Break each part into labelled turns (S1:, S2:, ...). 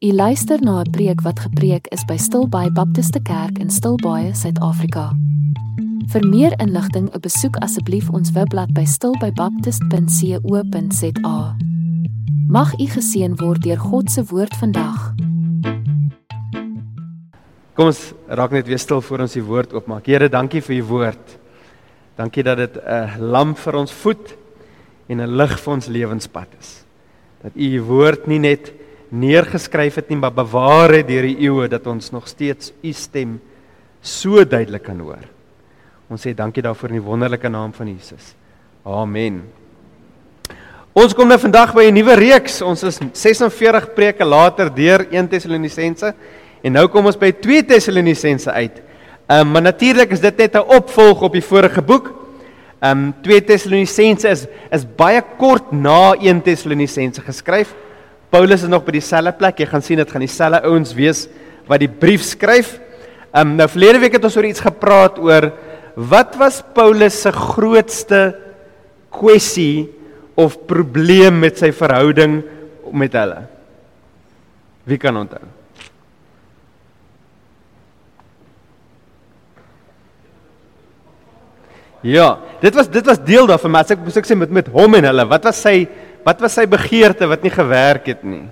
S1: U luister na 'n preek wat gepreek is by Stilbaai Baptiste Kerk in Stilbaai, Suid-Afrika. Vir meer inligting, besoek asseblief ons webblad by stilbaibaptist.co.za. Mag u geseën word deur God se woord vandag.
S2: Kom ons raak net weer stil voor ons die woord oopmaak. Here, dankie vir u woord. Dankie dat dit 'n lamp vir ons voet en 'n lig vir ons lewenspad is. Dat u woord nie net neergeskryf het nie, maar bewaar het deur die eeue dat ons nog steeds u stem so duidelik kan hoor. Ons sê dankie daarvoor in die wonderlike naam van Jesus. Amen. Ons kom nou vandag by 'n nuwe reeks. Ons is 46 preke later deur 1 Tessalonisense en nou kom ons by 2 Tessalonisense uit. Ehm um, maar natuurlik is dit net 'n opvolg op die vorige boek. Ehm um, 2 Tessalonisense is is baie kort na 1 Tessalonisense geskryf. Paulus is nog by dieselfde plek. Jy gaan sien dit gaan dieselfde ouens wees wat die brief skryf. Ehm um, nou verlede week het ons oor iets gepraat oor wat was Paulus se grootste kwessie of probleem met sy verhouding met hulle? Wie kan onthou? Ja, dit was dit was deel daarvan, maar ek moet sê met met hom en hulle, wat was sy Wat was sy begeerte wat nie gewerk het nie?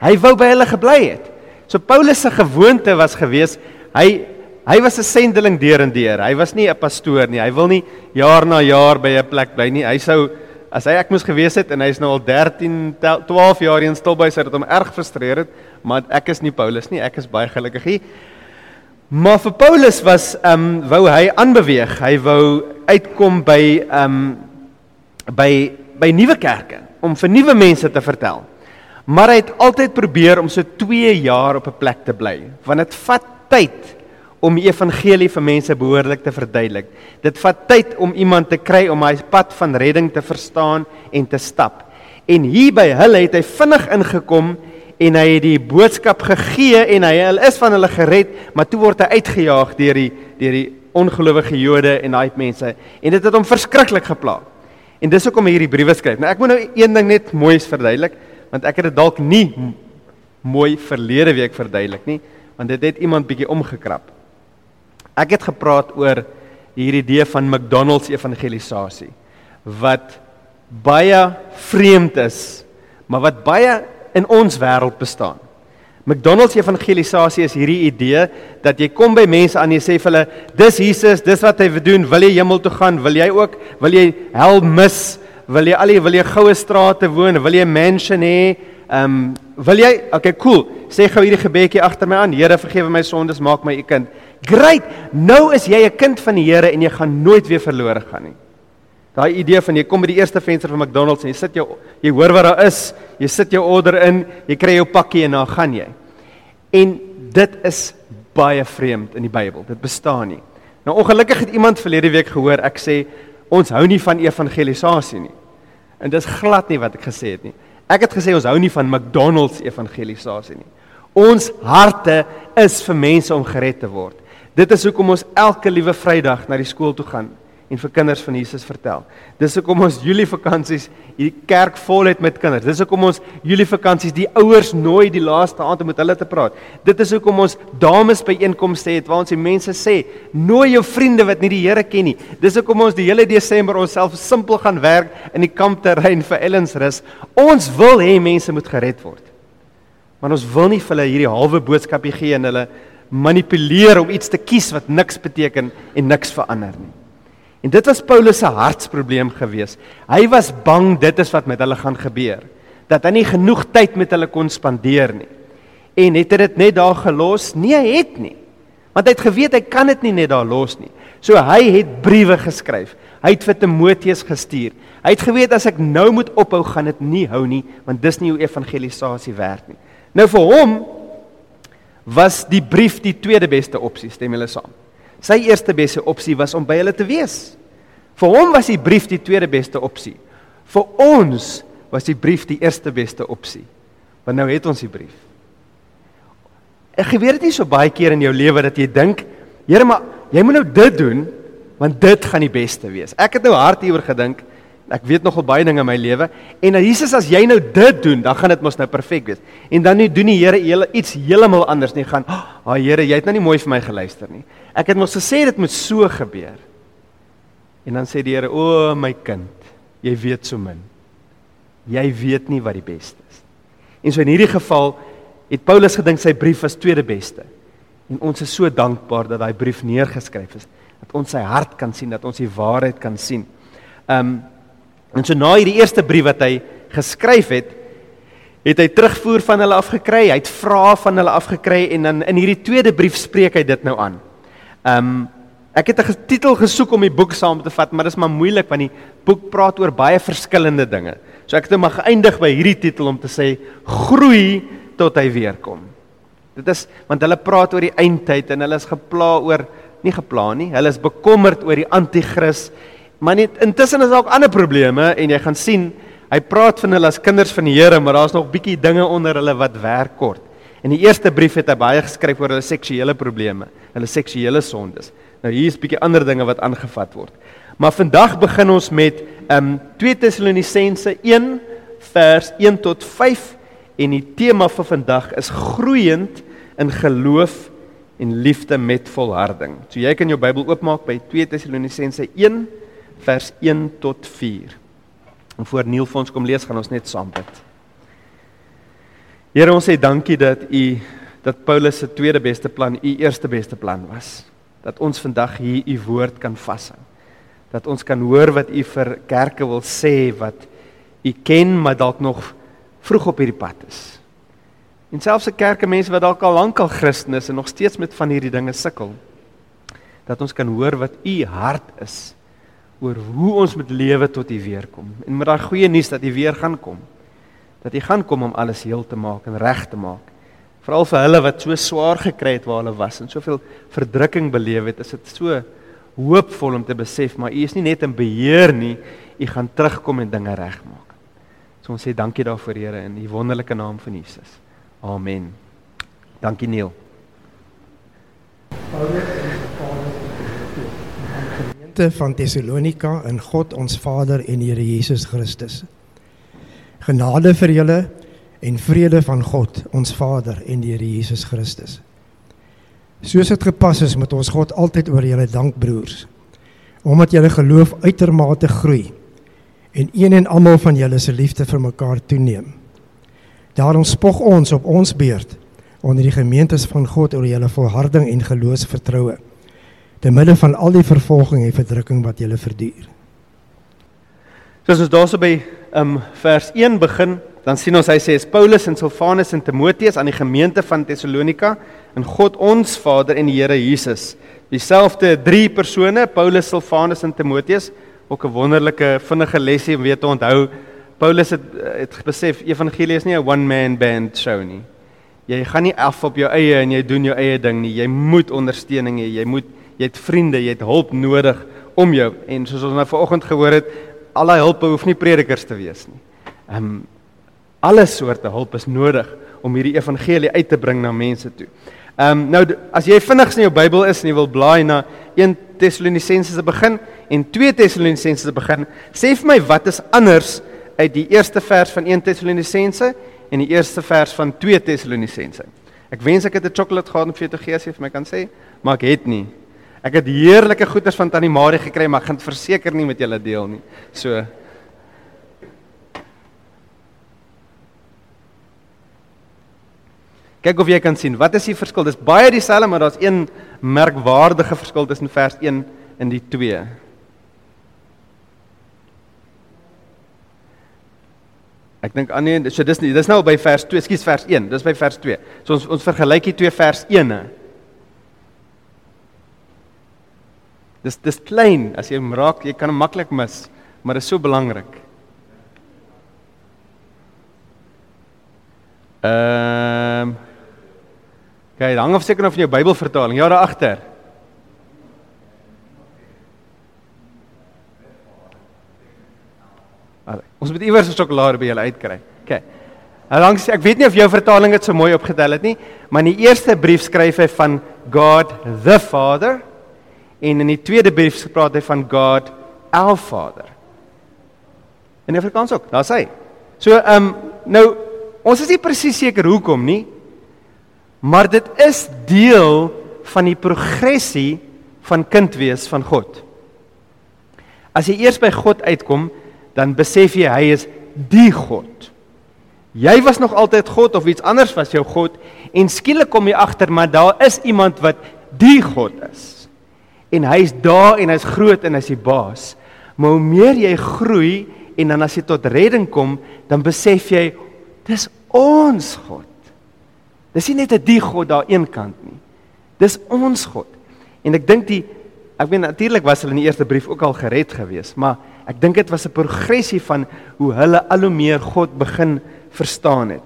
S2: Hy wou by hulle gebly het. So Paulus se gewoonte was gewees, hy hy was 'n sendeling deur en deur. Hy was nie 'n pastoor nie. Hy wil nie jaar na jaar by 'n plek bly nie. Hy sou as hy ek moes gewees het en hy's nou al 13 12 jaar in stil by sy dat hom erg frustreer het, maar ek is nie Paulus nie. Ek is baie gelukkig hier. Maar vir Paulus was ehm um, wou hy aanbeweeg. Hy wou uitkom by ehm um, by by nuwe kerke om vir nuwe mense te vertel. Maar hy het altyd probeer om so 2 jaar op 'n plek te bly, want dit vat tyd om die evangelie vir mense behoorlik te verduidelik. Dit vat tyd om iemand te kry om hy pad van redding te verstaan en te stap. En hier by hulle het hy vinnig ingekom en hy het die boodskap gegee en hy is van hulle gered, maar toe word hy uitgejaag deur die deur die ongelowige Jode en daai mense en dit het hom verskriklik geplaag. En dis hoekom hy hierdie briewe skryf. Nou ek moet nou een ding net mooi verduidelik, want ek het dit dalk nie mooi verlede week verduidelik nie, want dit het iemand bietjie omgekrap. Ek het gepraat oor hierdie idee van McDonald's evangelisasie wat baie vreemd is, maar wat baie in ons wêreld bestaan. McDonald's evangelisasie is hierdie idee dat jy kom by mense aan jy sê vir hulle dis Jesus, dis wat hy wil doen, wil jy hemel toe gaan, wil jy ook wil jy hel mis, wil jy al die wil jy goue strate woon, wil jy 'n mansion hê? Ehm um, wil jy okay cool, sê gou hierdie gebedjie agter my aan, Here vergewe my sondes, maak my u kind. Great, nou is jy 'n kind van die Here en jy gaan nooit weer verlore gaan nie. Daai idee van jy kom by die eerste venster van McDonald's en jy sit jou jy hoor wat daar is, jy sit jou order in, jy kry jou pakkie en dan gaan jy. En dit is baie vreemd in die Bybel. Dit bestaan nie. Nou ongelukkig het iemand verlede week gehoor ek sê ons hou nie van evangelisasie nie. En dis glad nie wat ek gesê het nie. Ek het gesê ons hou nie van McDonald's evangelisasie nie. Ons harte is vir mense om gered te word. Dit is hoekom ons elke liewe Vrydag na die skool toe gaan en vir kinders van Jesus vertel. Dis hoekom ons Julie vakansies hierdie kerk vol het met kinders. Dis hoekom ons Julie vakansies die ouers nooi die laaste aand om met hulle te praat. Dit is hoekom ons dames by einkomste het waar ons die mense sê, nooi jou vriende wat nie die Here ken nie. Dis hoekom ons die hele Desember onsself simpel gaan werk in die kampterrein vir Ellensrus. Ons wil hê mense moet gered word. Maar ons wil nie vir hulle hierdie halwe boodskapie gee en hulle manipuleer om iets te kies wat niks beteken en niks verander nie. En dit was Paulus se hartsprobleem gewees. Hy was bang dit is wat met hulle gaan gebeur. Dat hy nie genoeg tyd met hulle kon spandeer nie. En het hy dit net daar gelos? Nee, hy het nie. Want hy het geweet hy kan dit nie net daar los nie. So hy het briewe geskryf. Hy het vir Timoteus gestuur. Hy het geweet as ek nou moet ophou, gaan dit nie hou nie, want dis nie hoe evangelisasie werk nie. Nou vir hom was die brief die tweede beste opsie, stem julle saam? Sy eerste beste opsie was om by hulle te wees. Vir hom was die brief die tweede beste opsie. Vir ons was die brief die eerste beste opsie. Want nou het ons die brief. Ek gebeur dit nie so baie keer in jou lewe dat jy dink, Here, maar jy moet nou dit doen want dit gaan die beste wees. Ek het nou hard hieroor gedink Ek weet nogal baie dinge in my lewe en nou Jesus as jy nou dit doen, dan gaan dit mos nou perfek wees. En dan nie doen die Here iets heeltemal anders nie. Gaan, "Ag oh, Here, jy het nou nie mooi vir my geluister nie. Ek het mos gesê dit moet so gebeur." En dan sê die Here, "O my kind, jy weet so min. Jy weet nie wat die beste is." En so in hierdie geval het Paulus gedink sy brief was tweede beste. En ons is so dankbaar dat daai brief neergeskryf is, dat ons sy hart kan sien, dat ons die waarheid kan sien. Um, En so na hierdie eerste brief wat hy geskryf het, het hy terugvoer van hulle afgekry, hy het vrae van hulle afgekry en dan in hierdie tweede brief spreek hy dit nou aan. Um ek het 'n titel gesoek om die boek saam te vat, maar dit is maar moeilik want die boek praat oor baie verskillende dinge. So ek het hom geëindig by hierdie titel om te sê groei tot hy weer kom. Dit is want hulle praat oor die eindtyd en hulle is gepla oor nie gepla nie, hulle is bekommerd oor die anti-kris Maar net intussen is daar ook ander probleme en jy gaan sien, hy praat van hulle as kinders van die Here, maar daar's nog bietjie dinge onder hulle wat werk kort. In die eerste brief het hy baie geskryf oor hulle seksuele probleme, hulle seksuele sondes. Nou hier is bietjie ander dinge wat aangevat word. Maar vandag begin ons met ehm um, 2 Tessalonisense 1 vers 1 tot 5 en die tema vir vandag is groeiend in geloof en liefde met volharding. So jy kan jou Bybel oopmaak by 2 Tessalonisense 1 vers 1 tot 4. En voor Neil vir ons kom lees, gaan ons net saam bid. Here, ons sê dankie dat U dat Paulus se tweede beste plan U eerste beste plan was. Dat ons vandag hier U woord kan vashou. Dat ons kan hoor wat U vir kerke wil sê wat U ken, maar dalk nog vroeg op hierdie pad is. En selfs se kerke mense wat dalk al lank al Christen is en nog steeds met van hierdie dinge sukkel. Dat ons kan hoor wat U hart is oor hoe ons met lewe tot U weer kom. En met daai goeie nuus dat U weer gaan kom. Dat U gaan kom om alles heel te maak en reg te maak. Veral vir hulle wat so swaar gekry het waar hulle was en soveel verdrukking beleef het, is dit so hoopvol om te besef maar U is nie net in beheer nie, U gaan terugkom en dinge regmaak. So ons sê dankie daarvoor Here in die wonderlike naam van Jesus. Amen. Dankie Neil.
S3: Gemeente van Tessalonika in God ons Vader en Here Jesus Christus. Genade vir julle en vrede van God ons Vader en die Here Jesus Christus. Soos dit gepas is met ons God altyd oor julle dank broers, omdat julle geloof uitermate groei en een en almal van julle se liefde vir mekaar toeneem. Daarom spog ons op ons beurt onder die gemeentes van God oor julle volharding en geloofsvertroue te midde van al die vervolging en verdrukking wat julle verduur.
S2: So as ons daarso by um vers 1 begin, dan sien ons hy sê is Paulus en Silvanus en Timoteus aan die gemeente van Tessalonika en God ons Vader en die Here Jesus. Dieselfde drie persone, Paulus, Silvanus en Timoteus, ook 'n wonderlike vinnige lesie om weer te onthou. Paulus het het besef evangelie is nie 'n one man band show nie. Jy gaan nie af op jou eie en jy doen jou eie ding nie. Jy moet ondersteuning hê. Jy moet jy het vriende, jy het hulp nodig om jou en soos ons nou vanoggend gehoor het, al daai hulp hoef nie predikers te wees nie. Ehm um, alle soorte hulp is nodig om hierdie evangelie uit te bring na mense toe. Ehm um, nou as jy vinnig in jou Bybel is en jy wil blaai na 1 Tessalonisense se begin en 2 Tessalonisense se begin, sê vir my wat is anders uit die eerste vers van 1 Tessalonisense en die eerste vers van 2 Tessalonisense. Ek wens ek het 'n chocolate gehad om vir jou te gee as jy vir my kan sê, maar ek het nie. Ek het heerlike goeders van Tannie Marie gekry, maar ek gaan verseker nie met julle deel nie. So Kyk of jy kan sien, wat is die verskil? Dis baie dieselfde, maar daar's een merkwaardige verskil tussen vers 1 en die 2. Ek dink aan nee, so dis nie, dis nou by vers 2, skus vers 1, dis by vers 2. So ons ons vergelyk die twee vers 1e. Dis dis klein as jy hom raak, jy kan hom maklik mis, maar dit is so belangrik. Ehm um, Kyk, hang af seker nou van jou Bybelvertaling. Ja, daar agter. Ons moet iewers 'n sjokolade by julle uitkry. OK. Langs ek weet nie of jou vertaling dit so mooi opgetel het nie, maar in die eerste brief skryf hy van God the Father En in die tweede brief praat hy van God, our Father. In Afrikaans ook. Daar's hy. So ehm um, nou ons is nie presies seker hoekom nie. Maar dit is deel van die progressie van kind wees van God. As jy eers by God uitkom, dan besef jy hy is die God. Jy was nog altyd God of iets anders was jou God en skielik kom jy agter maar daar is iemand wat die God is. En hy's daar en hy's groot en hy's die baas. Maar hoe meer jy groei en dan as jy tot redding kom, dan besef jy dis ons God. Dis nie net 'n die God daar een kant nie. Dis ons God. En ek dink die ek weet natuurlik was hulle in die eerste brief ook al gered gewees, maar ek dink dit was 'n progressie van hoe hulle al hoe meer God begin verstaan het.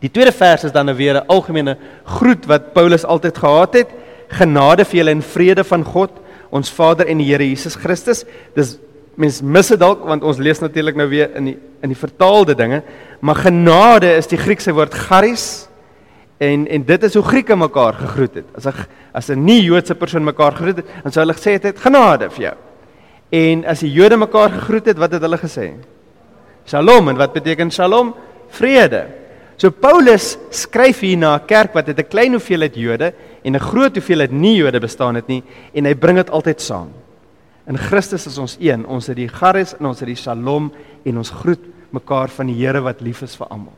S2: Die tweede vers is dan nou weer 'n algemene groet wat Paulus altyd gehad het. Genade vir julle en vrede van God, ons Vader en die Here Jesus Christus. Dis mens mis dit dalk want ons lees natuurlik nou weer in die in die vertaalde dinge, maar genade is die Griekse woord charis en en dit is hoe Grieke mekaar gegroet het. As 'n as 'n nie Joodse persoon mekaar gegroet het, dan sou hulle gesê het genade vir jou. En as die Jode mekaar gegroet het, wat het hulle gesê? Shalom en wat beteken shalom? Vrede. So Paulus skryf hier na 'n kerk wat het 'n klein hoeveelheid Jode en 'n groot hoeveelheid nie Jode bestaan het nie en hy bring dit altyd saam. In Christus is ons een. Ons het die charis en ons het die shalom en ons groet mekaar van die Here wat lief is vir almal.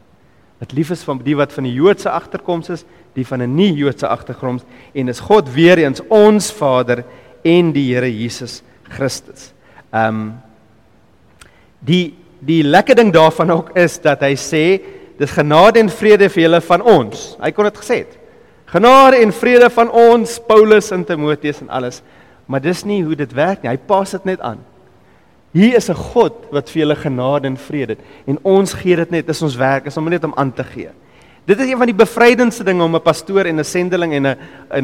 S2: Wat lief is van die wat van die Joodse agterkoms is, die van 'n nie Joodse agtergrond en is God weer eens ons Vader en die Here Jesus Christus. Ehm um, die die lekker ding daarvan ook is dat hy sê dis genade en vrede vir julle van ons. Hy kon dit gesê het. Genade en vrede van ons Paulus en Timoteus en alles. Maar dis nie hoe dit werk nie. Hy pas dit net aan. Hier is 'n God wat vir julle genade en vrede het en ons gee dit net. Dis ons werk, is om net om aan te gee. Dit is een van die bevrydendste dinge om 'n pastoor en 'n sendeling en 'n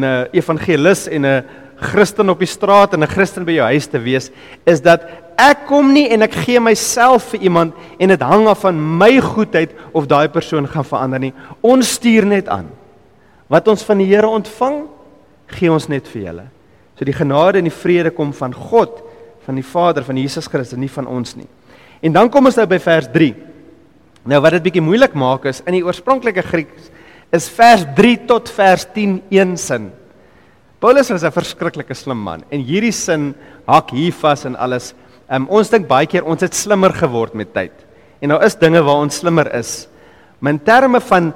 S2: 'n evangelis en 'n Christen op die straat en 'n Christen by jou huis te wees, is dat ek kom nie en ek gee myself vir iemand en dit hang af van my goedheid of daai persoon gaan verander nie. Ons stuur net aan. Wat ons van die Here ontvang, gee ons net vir julle. So die genade en die vrede kom van God, van die Vader, van Jesus Christus, nie van ons nie. En dan kom ons nou by vers 3. Nou wat dit bietjie moeilik maak is in die oorspronklike Grieks is vers 3 tot vers 10 een sin. Paulus was 'n verskriklike slim man en hierdie sin hak hier vas en alles. Um, ons dink baie keer ons het slimmer geword met tyd. En nou is dinge waar ons slimmer is. Maar in terme van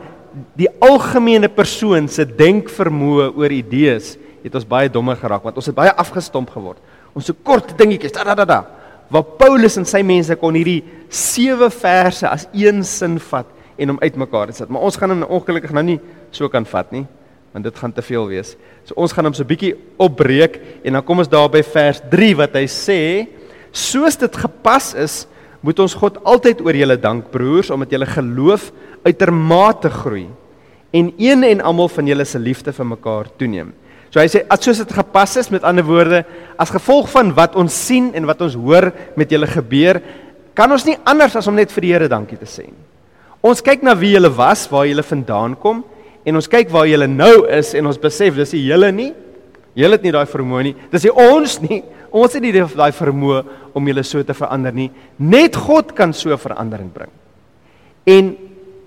S2: die algemene persoon se denkvermoë oor idees het ons baie dommer geraak want ons het baie afgestomp geword. Ons so kort dingetjies da da da da. Waar Paulus en sy mense kon hierdie sewe verse as een sin vat en hom uitmekaar sit. Maar ons gaan hom ongelukkig nou nie so kan vat nie want dit gaan te veel wees. So ons gaan hom so bietjie opbreek en dan kom ons daar by vers 3 wat hy sê soos dit gepas is moet ons God altyd oor julle dank broers omdat julle geloof uitermate groei en een en almal van julle se liefde vir mekaar toeneem. So hy sê as soos dit gepas is met ander woorde as gevolg van wat ons sien en wat ons hoor met julle gebeur, kan ons nie anders as om net vir die Here dankie te sê nie. Ons kyk na wie julle was, waar julle vandaan kom en ons kyk waar julle nou is en ons besef dis die julle nie. Julle het nie daai vermoë nie. Dis nie ons nie. Ons het nie daai vermoë om julle so te verander nie. Net God kan so verandering bring. En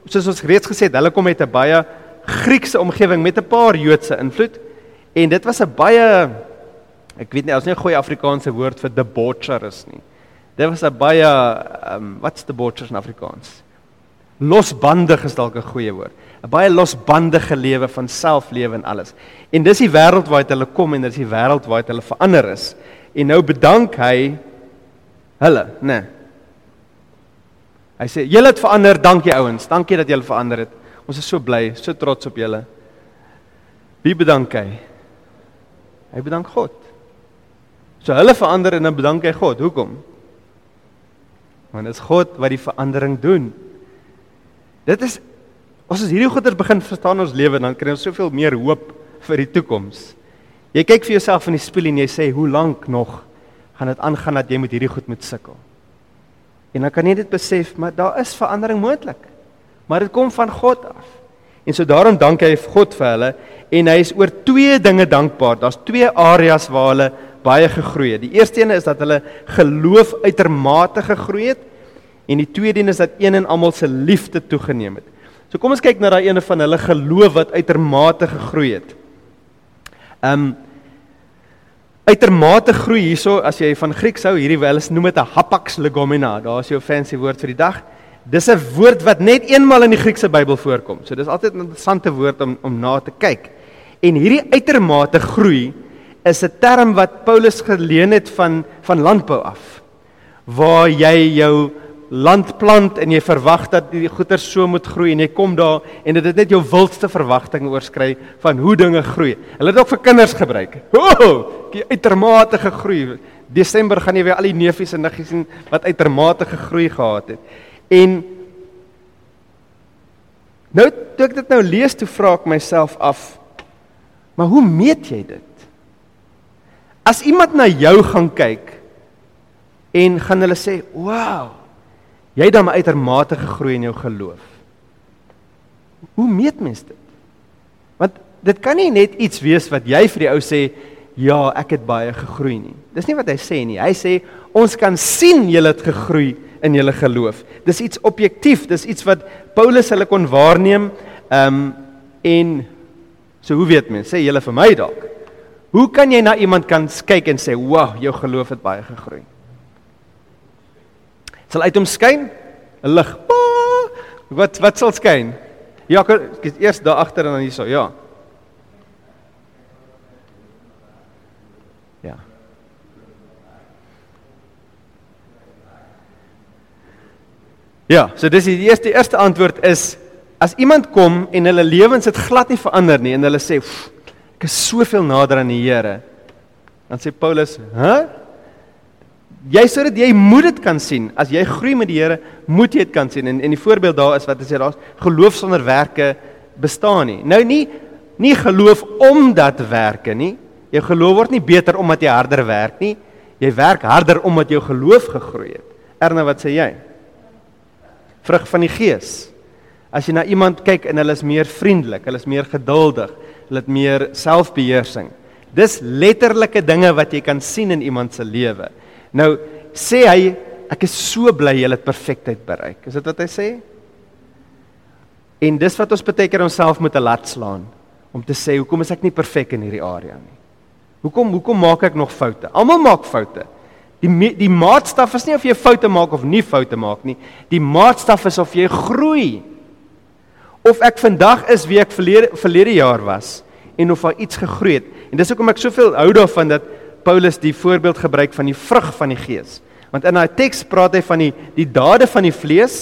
S2: soos ons reeds gesê het, hulle kom met 'n baie Griekse omgewing met 'n paar Joodse invloed. En dit was 'n baie ek weet nie, ons nie 'n goeie Afrikaanse woord vir debaucherous nie. Dit was 'n baie um, wat's debaucherous in Afrikaans? Losbandig is dalk 'n goeie woord. 'n Baie losbandige lewe van selflewe en alles. En dis die wêreld waar hulle kom en dis die wêreld waar hulle verander is. En nou bedank hy hulle, né? Nee. Hy sê: "Julle het verander, dankie ouens. Dankie dat julle verander het. Ons is so bly, so trots op julle." Wie bedank hy? Hy bedank God. So hulle verander en dan bedank hy God. Hoekom? Want dit is God wat die verandering doen. Dit is as ons hierdie goeders begin verstaan in ons lewe, dan kry ons soveel meer hoop vir die toekoms. Jy kyk vir jouself in die spieël en jy sê, "Hoe lank nog gaan dit aangaan dat jy met hierdie goed moet sukkel?" En dan kan jy dit besef, maar daar is verandering moontlik. Maar dit kom van God af. En so daarom dank hy God vir hulle en hy is oor twee dinge dankbaar. Daar's twee areas waar hulle baie gegroei het. Die eerste een is dat hulle geloof uitermate gegroei het En die tweede een is dat een en almal se liefde toegeneem het. So kom ons kyk na daai ene van hulle geloof wat uitermate gegroei het. Um uitermate groei hierso as jy van Grieks hou, hierdie wel is noem dit 'n hapax legomena. Daar's jou fancy woord vir die dag. Dis 'n woord wat net eenmal in die Griekse Bybel voorkom. So dis altyd 'n interessante woord om om na te kyk. En hierdie uitermate groei is 'n term wat Paulus geleen het van van landbou af. Waar jy jou land plant en jy verwag dat die goeder so moet groei en jy kom daar en dit het net jou wildste verwagting oorskry van hoe dinge groei. Hulle het ook vir kinders gebruik. O, die uitermate gegroei. Desember gaan jy weer al die neefies en niggies sien wat uitermate gegroei gehad het. En nou toe ek dit nou lees, toe vra ek myself af, maar hoe meet jy dit? As iemand na jou gaan kyk en gaan hulle sê, "Wow, jy het dan uitermate gegroei in jou geloof." Hoe meet mens dit? Want dit kan nie net iets wees wat jy vir die ou sê, "Ja, ek het baie gegroei nie." Dis nie wat hy sê nie. Hy sê, "Ons kan sien jy het gegroei in julle geloof." Dis iets objektief, dis iets wat Paulus hulle kon waarneem. Ehm um, en so hoe weet mense? Sê julle vir my dalk. Hoe kan jy na iemand kan kyk en sê, "Wow, jou geloof het baie gegroei." Sal uit hom skyn 'n lig. Wat wat sal skyn? Ja, ek is eers daar agter en dan hierso, ja. Ja. Ja, so dis die eerste die eerste antwoord is as iemand kom en hulle lewens het glad nie verander nie en hulle sê, ek is soveel nader aan die Here. Dan sê Paulus, "Hæ? Jy sê dit jy moet dit kan sien. As jy groei met die Here, moet jy dit kan sien." En en die voorbeeld daar is wat hy sê daar's geloof sonder werke bestaan nie. Nou nie nie geloof omdat werke nie. Jou geloof word nie beter omdat jy harder werk nie. Jy werk harder omdat jou geloof gegroei het. Erna, wat sê jy? Vrug van die Gees. As jy na iemand kyk en hulle is meer vriendelik, hulle is meer geduldig, hulle het meer selfbeheersing. Dis letterlike dinge wat jy kan sien in iemand se lewe. Nou sê hy ek is so bly jy het perfektheid bereik. Is dit wat hy sê? En dis wat ons baie keer onsself moet laat slaan om te sê hoekom is ek nie perfek in hierdie area nie? Hoekom hoekom maak ek nog foute? Almal maak foute. Die die maatstaf is nie of jy foute maak of nie foute maak nie. Die maatstaf is of jy groei of ek vandag is wie ek verlede verlede jaar was en of daar iets gegroei het. En dis hoekom ek soveel hou daarvan dat Paulus die voorbeeld gebruik van die vrug van die gees. Want in daai teks praat hy van die die dade van die vlees,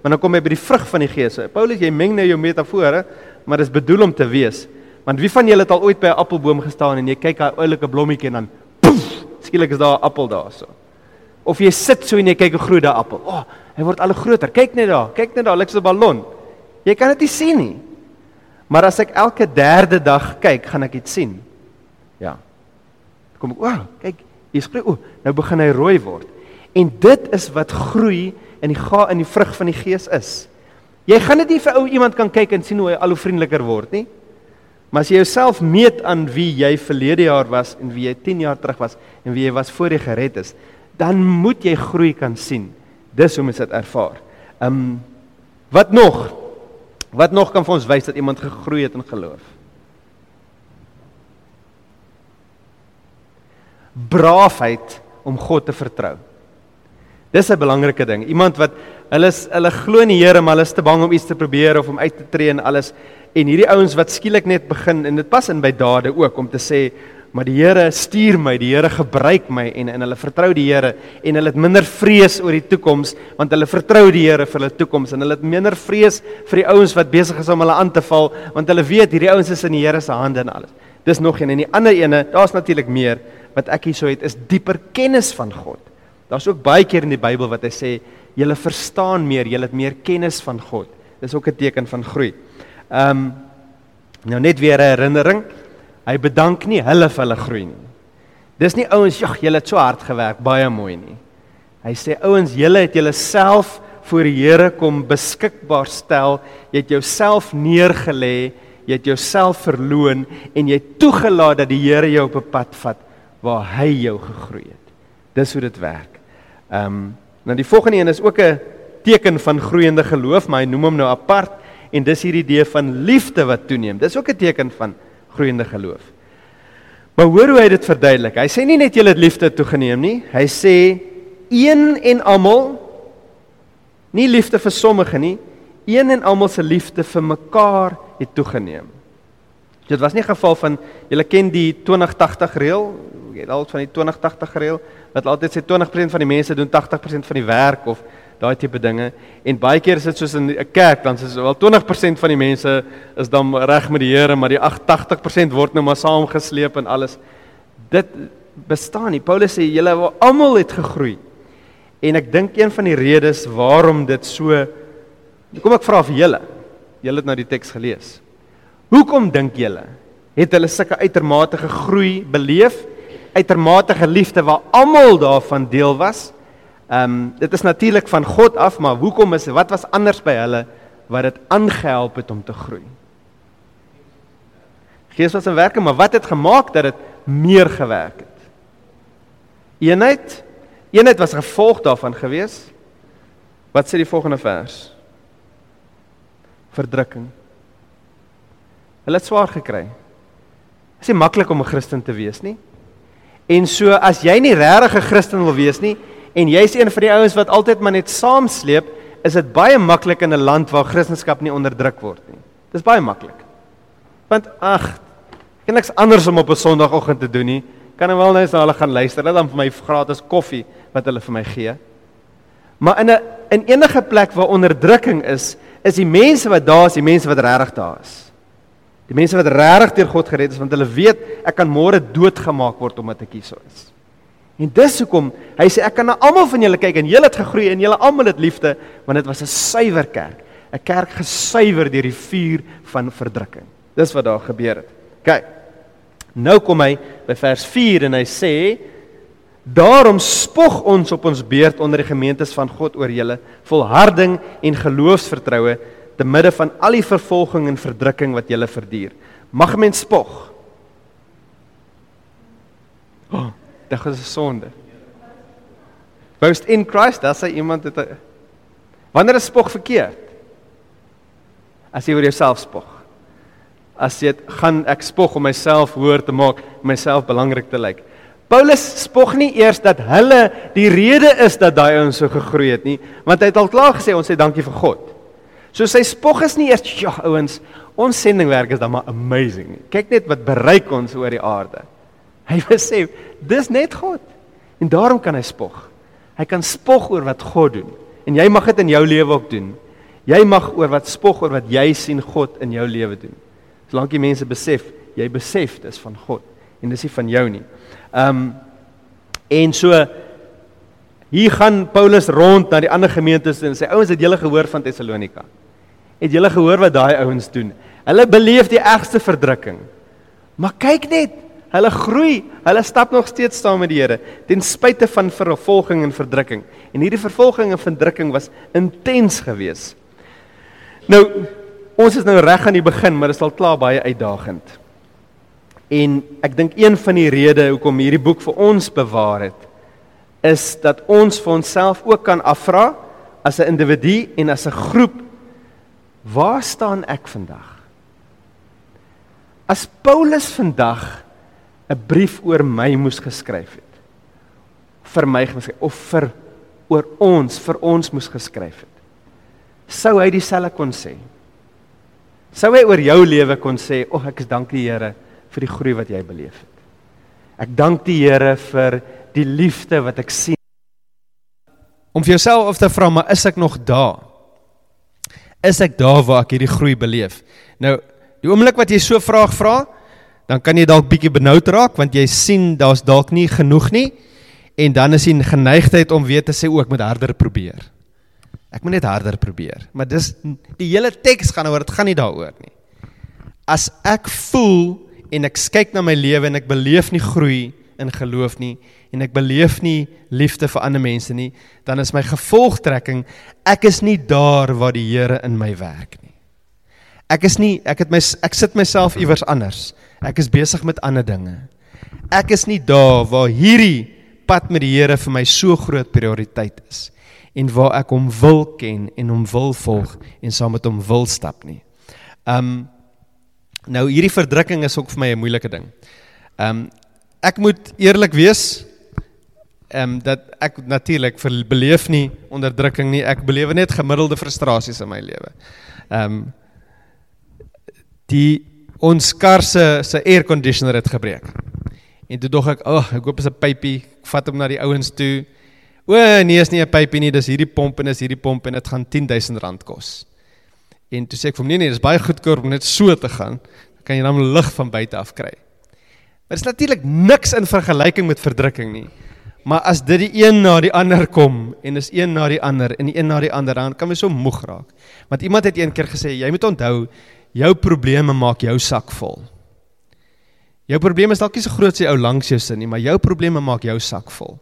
S2: maar dan kom hy by die vrug van die gees. Paulus, jy meng nou jou metafore, maar dis bedoel om te wees. Want wie van julle het al ooit by 'n appelboom gestaan en jy kyk daai oulike blommetjie en dan poef, skielik is daar 'n appel daarso. Of jy sit so en jy kyk hoe groei daai appel. O, oh, hy word al groter. Kyk net daar, kyk net daar, lyk so 'n ballon. Jy kan dit nie sien nie. Maar as ek elke derde dag kyk, gaan ek dit sien. Kom ek, wow, kyk, hier spreek, o, nou begin hy rooi word. En dit is wat groei in die ga in die vrug van die gees is. Jy gaan dit nie vir ou iemand kan kyk en sien hoe hy al hoe vriendeliker word nie. Maar as jy jouself meet aan wie jy verlede jaar was en wie jy 10 jaar terug was en wie jy was voor jy gered is, dan moet jy groei kan sien. Dis hoe mens dit ervaar. Ehm um, wat nog? Wat nog kan vir ons wys dat iemand gegroei het in geloof? Braafheid om God te vertrou. Dis 'n belangrike ding. Iemand wat hulle is hulle glo in die Here, maar hulle is te bang om iets te probeer of om uit te tree en alles. En hierdie ouens wat skielik net begin en dit pas in by dade ook om te sê, maar die Here stuur my, die Here gebruik my en en hulle vertrou die Here en hulle het minder vrees oor die toekoms want hulle vertrou die Here vir hulle toekoms en hulle het minder vrees vir die ouens wat besig is om hulle aan te val want hulle weet hierdie ouens is in die Here se hande en alles. Dis nog een en die ander ene, daar's natuurlik meer wat ek hierso het is dieper kennis van God. Daar's ook baie keer in die Bybel wat hy sê julle verstaan meer, julle het meer kennis van God. Dis ook 'n teken van groei. Ehm um, nou net weer 'n herinnering. Hy bedank nie hulle vir hulle groei nie. Dis nie ouens, "Jag, julle het so hard gewerk, baie mooi nie." Hy sê, "Ouens, julle het julleself voor die Here kom beskikbaar stel. Jy het jouself neergelê, jy het jouself verloon en jy toegelaat dat die Here jou op 'n pad vat waar hy jou gegroei het." Dis hoe dit werk. Ehm um, nou die volgende een is ook 'n teken van groeiende geloof, maar hy noem hom nou apart en dis hierdie idee van liefde wat toeneem. Dis ook 'n teken van groeiende geloof. Maar hoor hoe hy dit verduidelik. Hy sê nie net julle het liefde toegeneem nie. Hy sê een en almal nie liefde vir sommige nie, een en almal se liefde vir mekaar het toegeneem. Dit was nie 'n geval van julle ken die 20-80 reël, jy het al van die 20-80 reël wat altyd sê 20% van die mense doen 80% van die werk of daai tipe dinge. En baie keer is dit soos in 'n kerk dan is wel 20% van die mense is dan reg met die Here maar die 80% word nou maar saamgesleep en alles. Dit bestaan nie. Paulus sê julle almal het gegroei. En ek dink een van die redes waarom dit so kom ek vra vir julle. Julle het nou die teks gelees hoekom dink julle het hulle sulke uitermate groei beleef uitermate liefde waar almal daarvan deel was Ehm um, dit is natuurlik van God af, maar hoekom is wat was anders by hulle wat dit aangehelp het om te groei? Gees was 'n werker, maar wat het gemaak dat dit meer gewerk het? Eenheid. Eenheid was gevolg daarvan gewees. Wat sê die volgende vers? Verdrukking. Hulle het swaar gekry. Dit is nie maklik om 'n Christen te wees nie. En so as jy nie regtig 'n Christen wil wees nie, en jy's een van die ouens wat altyd maar net saamsleep, is dit baie maklik in 'n land waar Christendom nie onderdruk word nie. Dis baie maklik. Want ag, ek het niks anders om op 'n Sondagoggend te doen nie. Kan nou wel net na hulle gaan luister, hulle dan vir my gratis koffie wat hulle vir my gee. Maar in 'n in enige plek waar onderdrukking is, is die mense wat daar is, die mense wat regtig daar is. Die mense wat regtig deur God gered is want hulle weet ek kan môre doodgemaak word omdat ek hier so is. En dis hoekom hy sê ek kan na almal van julle kyk en julle het gegroei en julle almal het liefde want dit was 'n suiwer kerk, 'n kerk gesuiwer deur die vuur van verdrukking. Dis wat daar gebeur het. Kyk. Nou kom hy by vers 4 en hy sê Daarom spog ons op ons beurt onder die gemeentes van God oor julle volharding en geloofsvertroue te midde van al die vervolging en verdrukking wat julle verduur. Mag mens spog. Oh, Dit is 'n sonde. Boast in Christ, dan sê iemand dit Wanneer is spog verkeerd? As jy oor jouself spog. As jy gaan ek spog om myself hoor te maak, myself belangrik te lyk. Paulus spog nie eers dat hulle die rede is dat daai ouens so gegroei het nie, want hy het al klaar gesê ons sê dankie vir God. So sy spog is nie eers ja ouens, ons sendingwerk is dan maar amazing. Kyk net wat bereik ons oor die aarde. Hy besef dis net God. En daarom kan hy spog. Hy kan spog oor wat God doen. En jy mag dit in jou lewe ook doen. Jy mag oor wat spog oor wat jy sien God in jou lewe doen. Solank die mense besef, jy besef dis van God en dis nie van jou nie. Um en so hier gaan Paulus rond na die ander gemeentes en sê ouens het julle gehoor van Tessalonika? Het julle gehoor wat daai ouens doen? Hulle beleef die ergste verdrukking. Maar kyk net, Hulle groei, hulle stap nog steeds saam met die Here ten spyte van vervolging en verdrukking. En hierdie vervolging en verdrukking was intens geweest. Nou, ons is nou reg aan die begin, maar dit is al klaar baie uitdagend. En ek dink een van die redes hoekom hierdie boek vir ons bewaar het, is dat ons vir onsself ook kan afvra as 'n individu en as 'n groep, waar staan ek vandag? As Paulus vandag 'n brief oor my moes geskryf het. Vir my of vir oor ons, vir ons moes geskryf het. Sou hy dieselfde kon sê? Sou hy oor jou lewe kon sê, "O, oh, ek is dankie Here vir die groei wat jy beleef het." Ek dank die Here vir die liefde wat ek sien. Om vir jouself of te vra, maar is ek nog daar? Is ek daar waar ek hierdie groei beleef? Nou, die oomblik wat jy so vraag vra, dan kan jy dalk bietjie benoud raak want jy sien daar's dalk nie genoeg nie en dan is die geneigtheid om weer te sê ook met harder probeer. Ek moet net harder probeer. Maar dis die hele teks gaan oor dit gaan nie daaroor nie. As ek voel en ek kyk na my lewe en ek beleef nie groei in geloof nie en ek beleef nie liefde vir ander mense nie, dan is my gevolgtrekking ek is nie daar waar die Here in my werk nie. Ek is nie ek het my ek sit myself iewers anders. Ek is besig met ander dinge. Ek is nie daar waar hierdie pad met die Here vir my so groot prioriteit is. en waar ek hom wil ken en hom wil volg en saam met hom wil stap nie. Um nou hierdie verdrukking is ook vir my 'n moeilike ding. Um ek moet eerlik wees, ehm um, dat ek natuurlik beleef nie onderdrukking nie. Ek beleef net gemiddelde frustrasies in my lewe. Ehm um, die ons kar se se air conditioner het gebreek. En toe dog ek, "Ag, oh, ek hoop is 'n pypie. Ek vat hom na die ouens toe." O, nee, is nie 'n pypie nie, dis hierdie pomp en is hierdie pomp en dit gaan R10000 kos. En toe sê ek vir hom, "Nee nee, dis baie goedkoop om net so te gaan. Dan kan jy dan lig van buite af kry." Maar dit is natuurlik niks in vergelyking met verdrukking nie. Maar as dit die een na die ander kom en is een na die ander en die een na die ander dan kan jy so moeg raak. Want iemand het eendag gesê jy moet onthou jou probleme maak jou sak vol. Jou probleme is dalk nie so groot as die ou langs jou sin nie, maar jou probleme maak jou sak vol.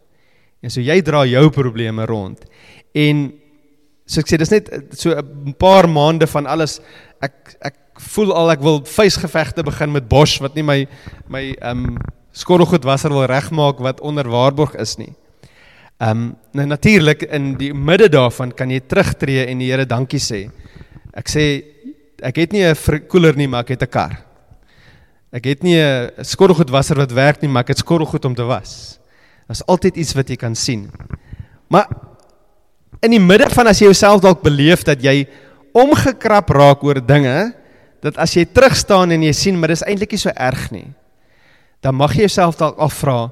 S2: En so jy dra jou probleme rond. En so ek sê dis net so 'n paar maande van alles ek ek voel al ek wil vuisgevegte begin met Bosch wat nie my my ehm um, skorrelgoedwasser wil regmaak wat onder waarborg is nie. Ehm um, nou natuurlik in die midde daarvan kan jy terugtreë en die Here dankie sê. Ek sê ek het nie 'n koeler nie, maar ek het 'n kar. Ek het nie 'n skorrelgoedwasser wat werk nie, maar ek het skorrelgoed om te was. Daar's altyd iets wat jy kan sien. Maar in die midde van as jy jouself dalk beleef dat jy omgekrap raak oor dinge, dat as jy terug staan en jy sien maar dis eintlik nie so erg nie dan mag jy jouself dalk afvra,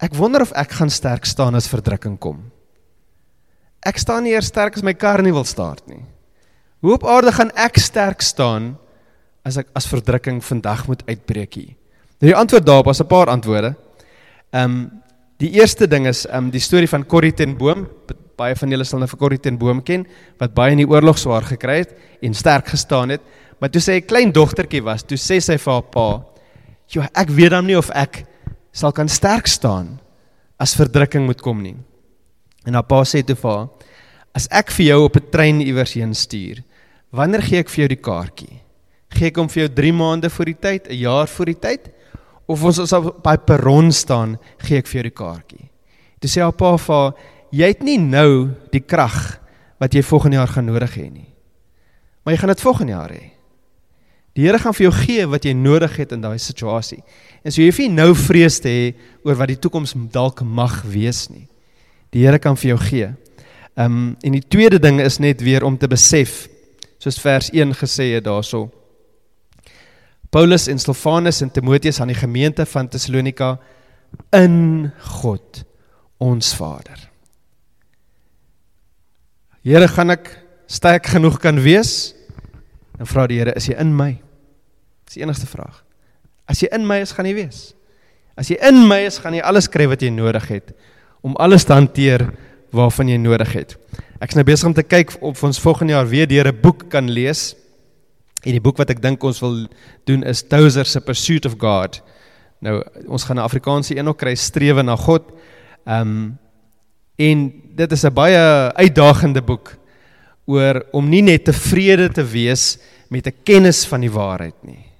S2: ek wonder of ek gaan sterk staan as verdrukking kom. Ek staan nie eers sterk as my kar nie wil start nie. Hoe op aarde gaan ek sterk staan as ek as verdrukking vandag moet uitbreek hier? Nou die antwoord daarop is 'n paar antwoorde. Ehm um, die eerste ding is ehm um, die storie van Corrie ten Boom. Baie van julle sal nou vir Corrie ten Boom ken wat baie in die oorlog swaar gekry het en sterk gestaan het. Maar toe sy 'n klein dogtertjie was, toe sê sy vir haar pa, "Jo, ek weet dan nie of ek sal kan sterk staan as verdrukking moet kom nie." En haar pa sê toe vir haar, "As ek vir jou op 'n trein iewers heen stuur, wanneer gee ek vir jou die kaartjie? Gee ek hom vir jou 3 maande voor die tyd, 'n jaar voor die tyd, of ons ons op by perron staan, gee ek vir jou die kaartjie?" Toe sê haar pa vir haar, "Jy het nie nou die krag wat jy volgende jaar gaan nodig hê nie. Maar jy gaan dit volgende jaar hê." Die Here gaan vir jou gee wat jy nodig het in daai situasie. En so jy hoef nie nou vrees te hê oor wat die toekoms dalk mag wees nie. Die Here kan vir jou gee. Ehm um, en die tweede ding is net weer om te besef soos vers 1 gesê het daarso. Paulus en Silvanus en Timoteus aan die gemeente van Tessalonika in God ons Vader. Here, gaan ek sterk genoeg kan wees? Dan vra die Here, is jy in my? Dis die enigste vraag. As jy in my is, gaan jy wees. As jy in my is, gaan jy alles kry wat jy nodig het om alles te hanteer waarvan jy nodig het. Ek is nou besig om te kyk of ons volgende jaar weer deur 'n boek kan lees. En die boek wat ek dink ons wil doen is Tozer se Pursuit of God. Nou ons gaan 'n Afrikaanse een ook kry, Strewe na God. Ehm um, en dit is 'n baie uitdagende boek oor om nie net tevrede te wees met 'n kennis van die waarheid nie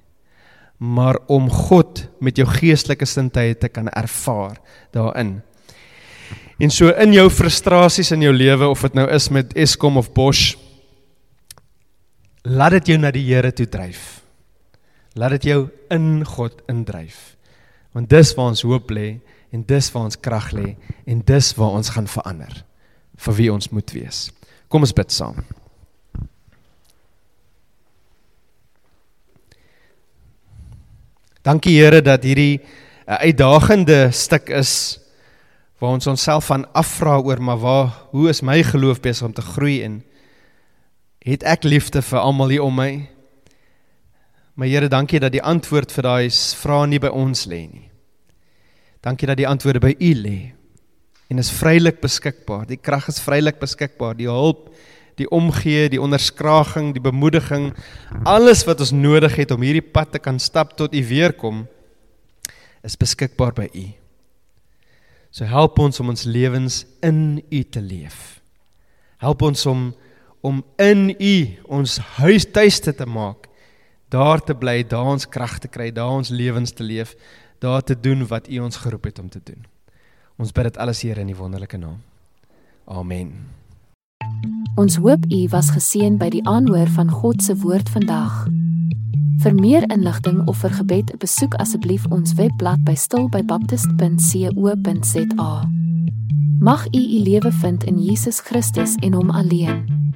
S2: maar om God met jou geestelike sintuie te kan ervaar daarin. En so in jou frustrasies in jou lewe of dit nou is met Eskom of Bosch laat dit jou na die Here toe dryf. Laat dit jou in God indryf. Want dis waar ons hoop lê en dis waar ons krag lê en dis waar ons gaan verander vir wie ons moet wees. Kom ons bid saam. Dankie Here dat hierdie 'n uh, uitdagende stuk is waar ons onsself van afvra oor maar waar hoe is my geloof besig om te groei en het ek liefde vir almal hier om my? Maar Here, dankie dat die antwoord vir daai vrae nie by ons lê nie. Dankie dat die antwoorde by U lê en is vrylik beskikbaar. Die krag is vrylik beskikbaar. Die hulp, die omgee, die onderskraging, die bemoediging, alles wat ons nodig het om hierdie pad te kan stap tot U weer kom, is beskikbaar by U. So help ons om ons lewens in U te leef. Help ons om om in U ons huis tuiste te maak. Daar te bly, daar ons krag te kry, daar ons lewens te leef, daar te doen wat U ons geroep het om te doen. Ons bid dit alles Here in die wonderlike naam. Amen.
S1: Ons hoop u was geseën by die aanhoor van God se woord vandag. Vir meer inligting of vir gebed, besoek asseblief ons webblad by stilbybaptist.co.za. Mag u u lewe vind in Jesus Christus en hom alleen.